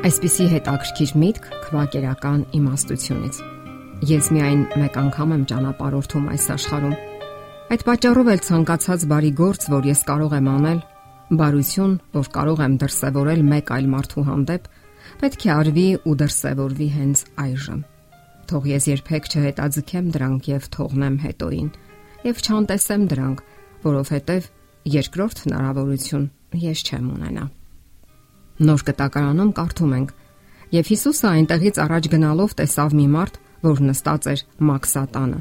Այսպիսի հետաքրքիր միտք քվակերական իմաստությունից։ Ես միայն մեկ անգամ եմ ճանապարհորդում այս աշխարհում։ Այդ պատճառով էլ ցանկացած բարի գործ, որ ես կարող եմ անել, բարություն, որ կարող եմ դրսևորել մեկ այլ մարդու հանդեպ, պետք է արվի ու դրսևորվի հենց այժմ։ Թող ես երբեք չհետաձգեմ դրանք եւ թողնեմ հետոին, եւ չանտեսեմ դրանք, որովհետեւ երկրորդ հնարավորություն ես չեմ ունենա։ Նոր կտակարանում կարդում ենք. Եվ Հիսուսը այնտեղից առաջ գնալով տեսավ մի մարդ, որ նստած էր Մաքսատանը,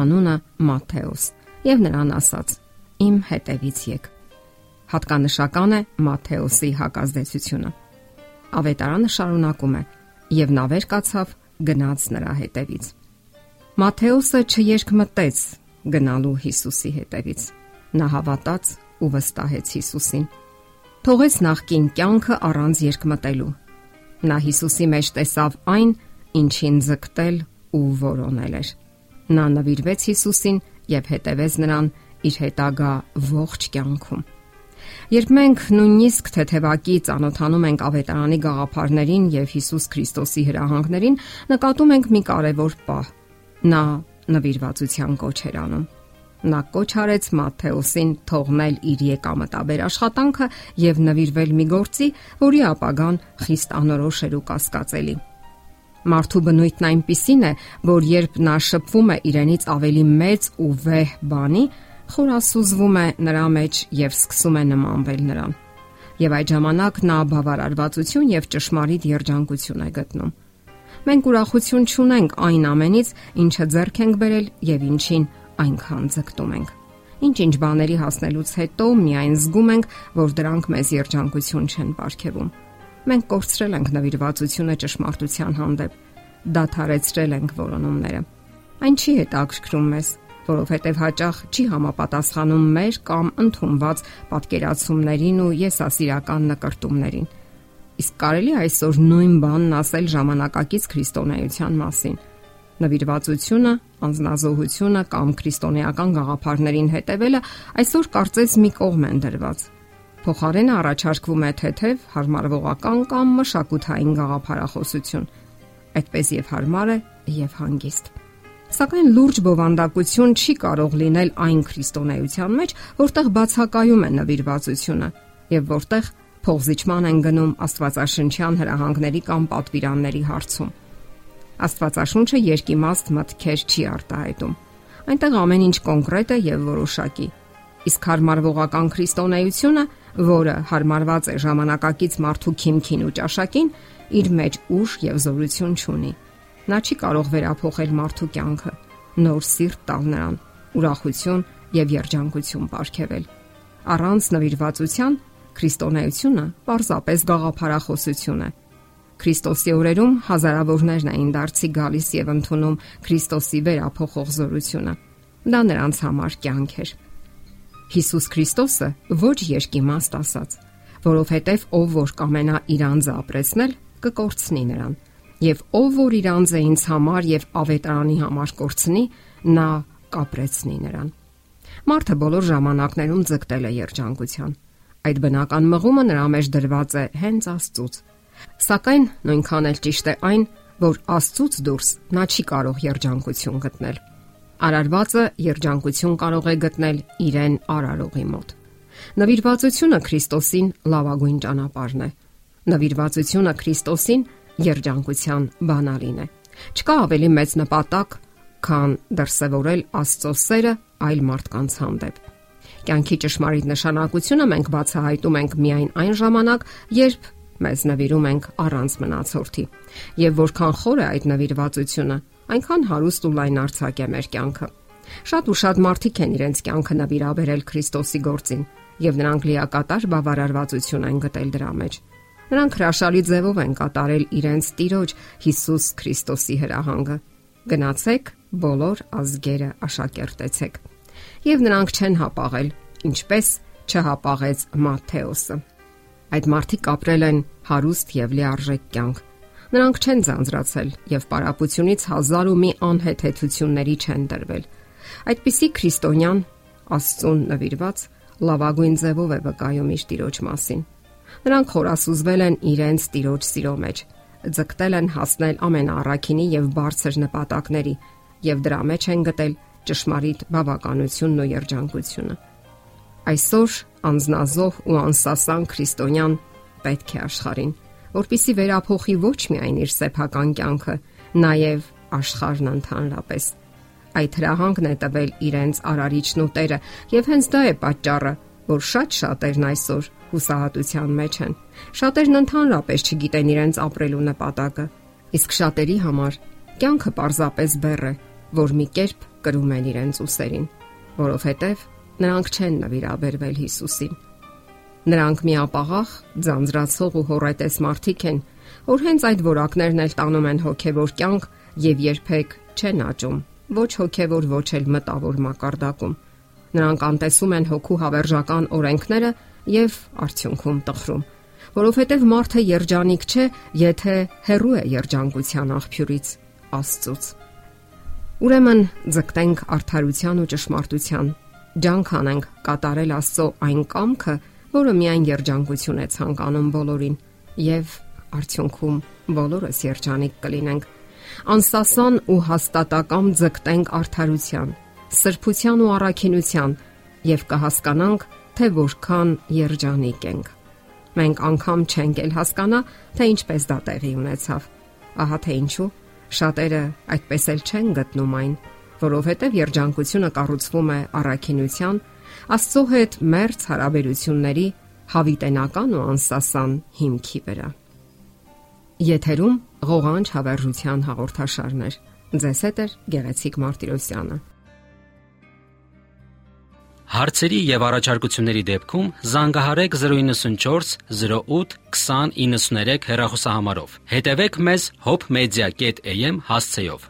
անունը Մատթեոս, եւ նրան ասաց. Իմ հետևից եք։ Հատկանշական է Մատթեոսի հակազդեցությունը։ Ավետարանը շարունակում է. եւ նա վեր կացավ գնաց նրա հետևից։ Մատթեոսը չերկմտեց գնալու Հիսուսի հետևից։ Նա հավատաց ու վստահեց Հիսուսին թողեց նախքին կյանքը առանց երկմտելու։ Նա Հիսուսի մեջ տեսավ այն, ինչին ձգտել ու որոնել էր։ Նա նվիրվեց Հիսուսին եւ հետևեց նրան իր հետագա ողջ կյանքում։ Երբ մենք նույնիսկ թեթևակի ծանոթանում ենք ավետարանի գաղափարներին եւ Հիսուս Քրիստոսի հրահանգներին, նկատում ենք մի կարևոր պահ։ Նա նվիրվածության կոչ էր անում։ Նա կոչ արեց Մատթեոսին թողնել իր եկամտաբեր աշխատանքը եւ նվիրվել մի գործի, որի ապագան խիստ անորոշ էր ու կասկածելի։ Մարդու բնույթն այնպիսին է, որ երբ նա շփվում է իրենից ավելի մեծ ու վեհ բանի, խորասուզվում է նրա մեջ եւ սկսում է նմանվել նրան։ Եվ այդ ժամանակ նա բավարարվածություն եւ ճշմարիտ երջանկություն է գտնում։ Մենք ուրախություն չունենք այն ամենից, ինչը ձեռք ենք բերել եւ ինչին այնքան ձգտում ենք։ Ինչ-ինչ բաների հասնելուց հետո միայն զգում ենք, որ դրանք մեզ երջանկություն չեն ապարգևում։ Մենք կորցրել ենք նվիրվածությունը ճշմարտության հանդեպ, դադարեցրել ենք որոնումները։ Այն չի հետաքրքրում մեզ, որովհետև հաճախ չի համապատասխանում մեր կամ ընդունված պատկերացումներին ու եսասիրական նկարտումներին։ Իսկ կարելի այսօր նույն բանն ասել ժամանակակից քրիստոնեության մասին նվիրվածությունը, անznազողությունը կամ քրիստոնեական գաղափարներին հետևելը այսօր կարծես մի կողմ են դրված։ Փոխարենը առաջարկվում է թեթև հարմարվողական կամ մշակութային գաղափարախոսություն։ Այդպես եւ հարմար է եւ հանգիստ։ Սակայն լուրջ բովանդակություն չի կարող լինել այն քրիստոնեության մեջ, որտեղ բացակայում է նվիրվածությունը եւ որտեղ փողզիչման են գնում Աստվածաշնչյան հրահանգների կամ պատվիրանների հարցում։ Աստվածաշունչը երկիմաստ մտքեր չի արտահայտում։ Այնտեղ ամեն ինչ կոնկրետ է եւ որոշակի։ Իսկ հարմարվողական քրիստոնեությունը, որը հարմարված է ժամանակակից մարդու քիմքին ու ճաշակին, իր մեջ ուժ եւ զորություն չունի։ Նա չի կարող վերափոխել մարդու կյանքը, նոր սիրտ տալ նրան, ուրախություն եւ երջանկություն ապարգևել։ Առանց նվիրվածության քրիստոնեությունը պարզապես գաղափարախոսություն է, Քրիստոսի օրերում հազարավորներն էին դարձի գալիս եւ ընդունում Քրիստոսի վերափոխող զորությունը։ Դա նրանց համար կյանք էր։ Հիսուս Քրիստոսը ոչ երկիմաստ ասաց, որովհետև ով որ կամենա իր անձը ապրեսնել, կկորցնի նրան, եւ ով որ իր անձը ինձ համար եւ ավետարանի համար կորցնի, նա կապրեցնի նրան։ Մարդը բոլոր ժամանակներում ձգտել է երջանկության։ Այդ բնական մղումը նրա մեջ դրված է հենց Աստծուց Սակայն նույնքան էլ ճիշտ է այն, որ Աստծուց դուրս նա չի կարող երջանկություն գտնել։ Արարվածը երջանկություն կարող է գտնել իրեն արարողի մոտ։ Նվիրվածությունը Քրիստոսին լավագույն ճանապարհն է։ Նվիրվածությունը Քրիստոսին երջանկության բանալին է։ Չկա ավելի մեծ նպատակ, քան դրսևորել Աստծո սերը այլ մարդկանց հանդեպ։ Կյանքի ճշմարիտ նշանակությունը մենք բացահայտում ենք միայն այն ժամանակ, երբ մեզ նվիրում ենք առանց մնացորդի։ Եվ որքան խոր է այդ նվիրվածությունը, այնքան հարուստ ու լայն արྩակ է մեր կյանքը։ Շատ ու շատ մարդիկ են իրենց կյանքը նվիրաբերել Քրիստոսի գործին, եւ նրանք լիակատար բավարարվածություն են գտել դրա մեջ։ Նրանք հրաշալի ձևով են կատարել իրենց Տիրոջ Հիսուս Քրիստոսի հրահանգը։ Գնացեք բոլոր ազգերը աշակերտեցեք։ Եվ նրանք չեն հապաղել, ինչպես չհապաղեց Մատթեոսը։ Այդ մարդիկ ապրել են հարուստ եւ լիարժեք կյանք։ Նրանք չեն ձանձրացել եւ պարապությունից հազար ու մի անհեթեթությունների չեն դրվել։ Այդպիսի քրիստոնյան Աստծուն նվիրված լավագույն ձևով է վկայում իր տիրոջ մասին։ Նրանք խորասուզվել են իրենց տիրոջ սիրո մեջ, ձգտել են հասնել ամենաառաքինի եւ բարձր նպատակների եւ դրա մեջ են գտել ճշմարիտ բավականությունն ու երջանկությունը։ Այսօր անznազող ու անսասան քրիստոնյան պետք է աշխարհին, որpիսի վերափոխի ոչ միայն իր սեփական կյանքը, նաեւ աշխարհն ընդհանրապես։ Այդ հրահանգն է տվել իրենց արարիչն ու Տերը, եւ հենց դա է պատճառը, որ շատ շատերն այսօր հուսահատության մեջ են։ Շատերն ընդհանրապես չգիտեն իրենց ապրելու նպատակը, իսկ շատերի համար կյանքը պարզապես բեռ է, որ մի կերպ կրում են իրենց ուսերին, որովհետև նրանք չեն նվիրաբերվել Հիսուսին։ Նրանք միապաղաղ, ձանձրացող ու հորետես մարդիկ են, որ հենց այդ որակներն էլ տանում են հոգևոր կյանք եւ երբեք չեն աճում ոչ հոգևոր, ոչ էլ մտավոր մակարդակում։ Նրանք անտեսում են հոգու հավերժական օրենքները եւ արդյունքում տխրում, որովհետեւ մարդը երջանիկ չէ, եթե հերու է երջանկության աղբյուրից, Աստծուց։ Ուրեմն ձգտենք արդարության ու ճշմարտության, ջանք անենք կատարել Աստծո այն կամքը, որը միայն երջանկություն է ցանկանում բոլորին, եւ արդյունքում բոլորս երջանիկ կլինենք անսասան ու հաստատակամ ձգտենք արդարության, սրբության ու առաքինության եւ կհասկանանք, թե որքան երջանիկ ենք։ Մենք անգամ չենք էլ հասկանա, թե ինչպես դա տեղի ունեցավ։ Ահա թե ինչու շատերը այդպես էլ չեն գտնում այն, որովհետև երջանկությունը կառուցվում է առաքինության, Աստծո հետ մերց հարաբերությունների հավիտենական ու անսասան հիմքի վրա։ Եթերում ղողանջ հավերժության հաղորդաշարներ։ Ձեզ հետ է Գեղեցիկ Մարտիրոսյանը։ Հարցերի եւ առաջարկությունների դեպքում զանգահարեք 094 08 2093 հեռախոսահամարով։ Հետևեք մեզ hopmedia.am հասցեով։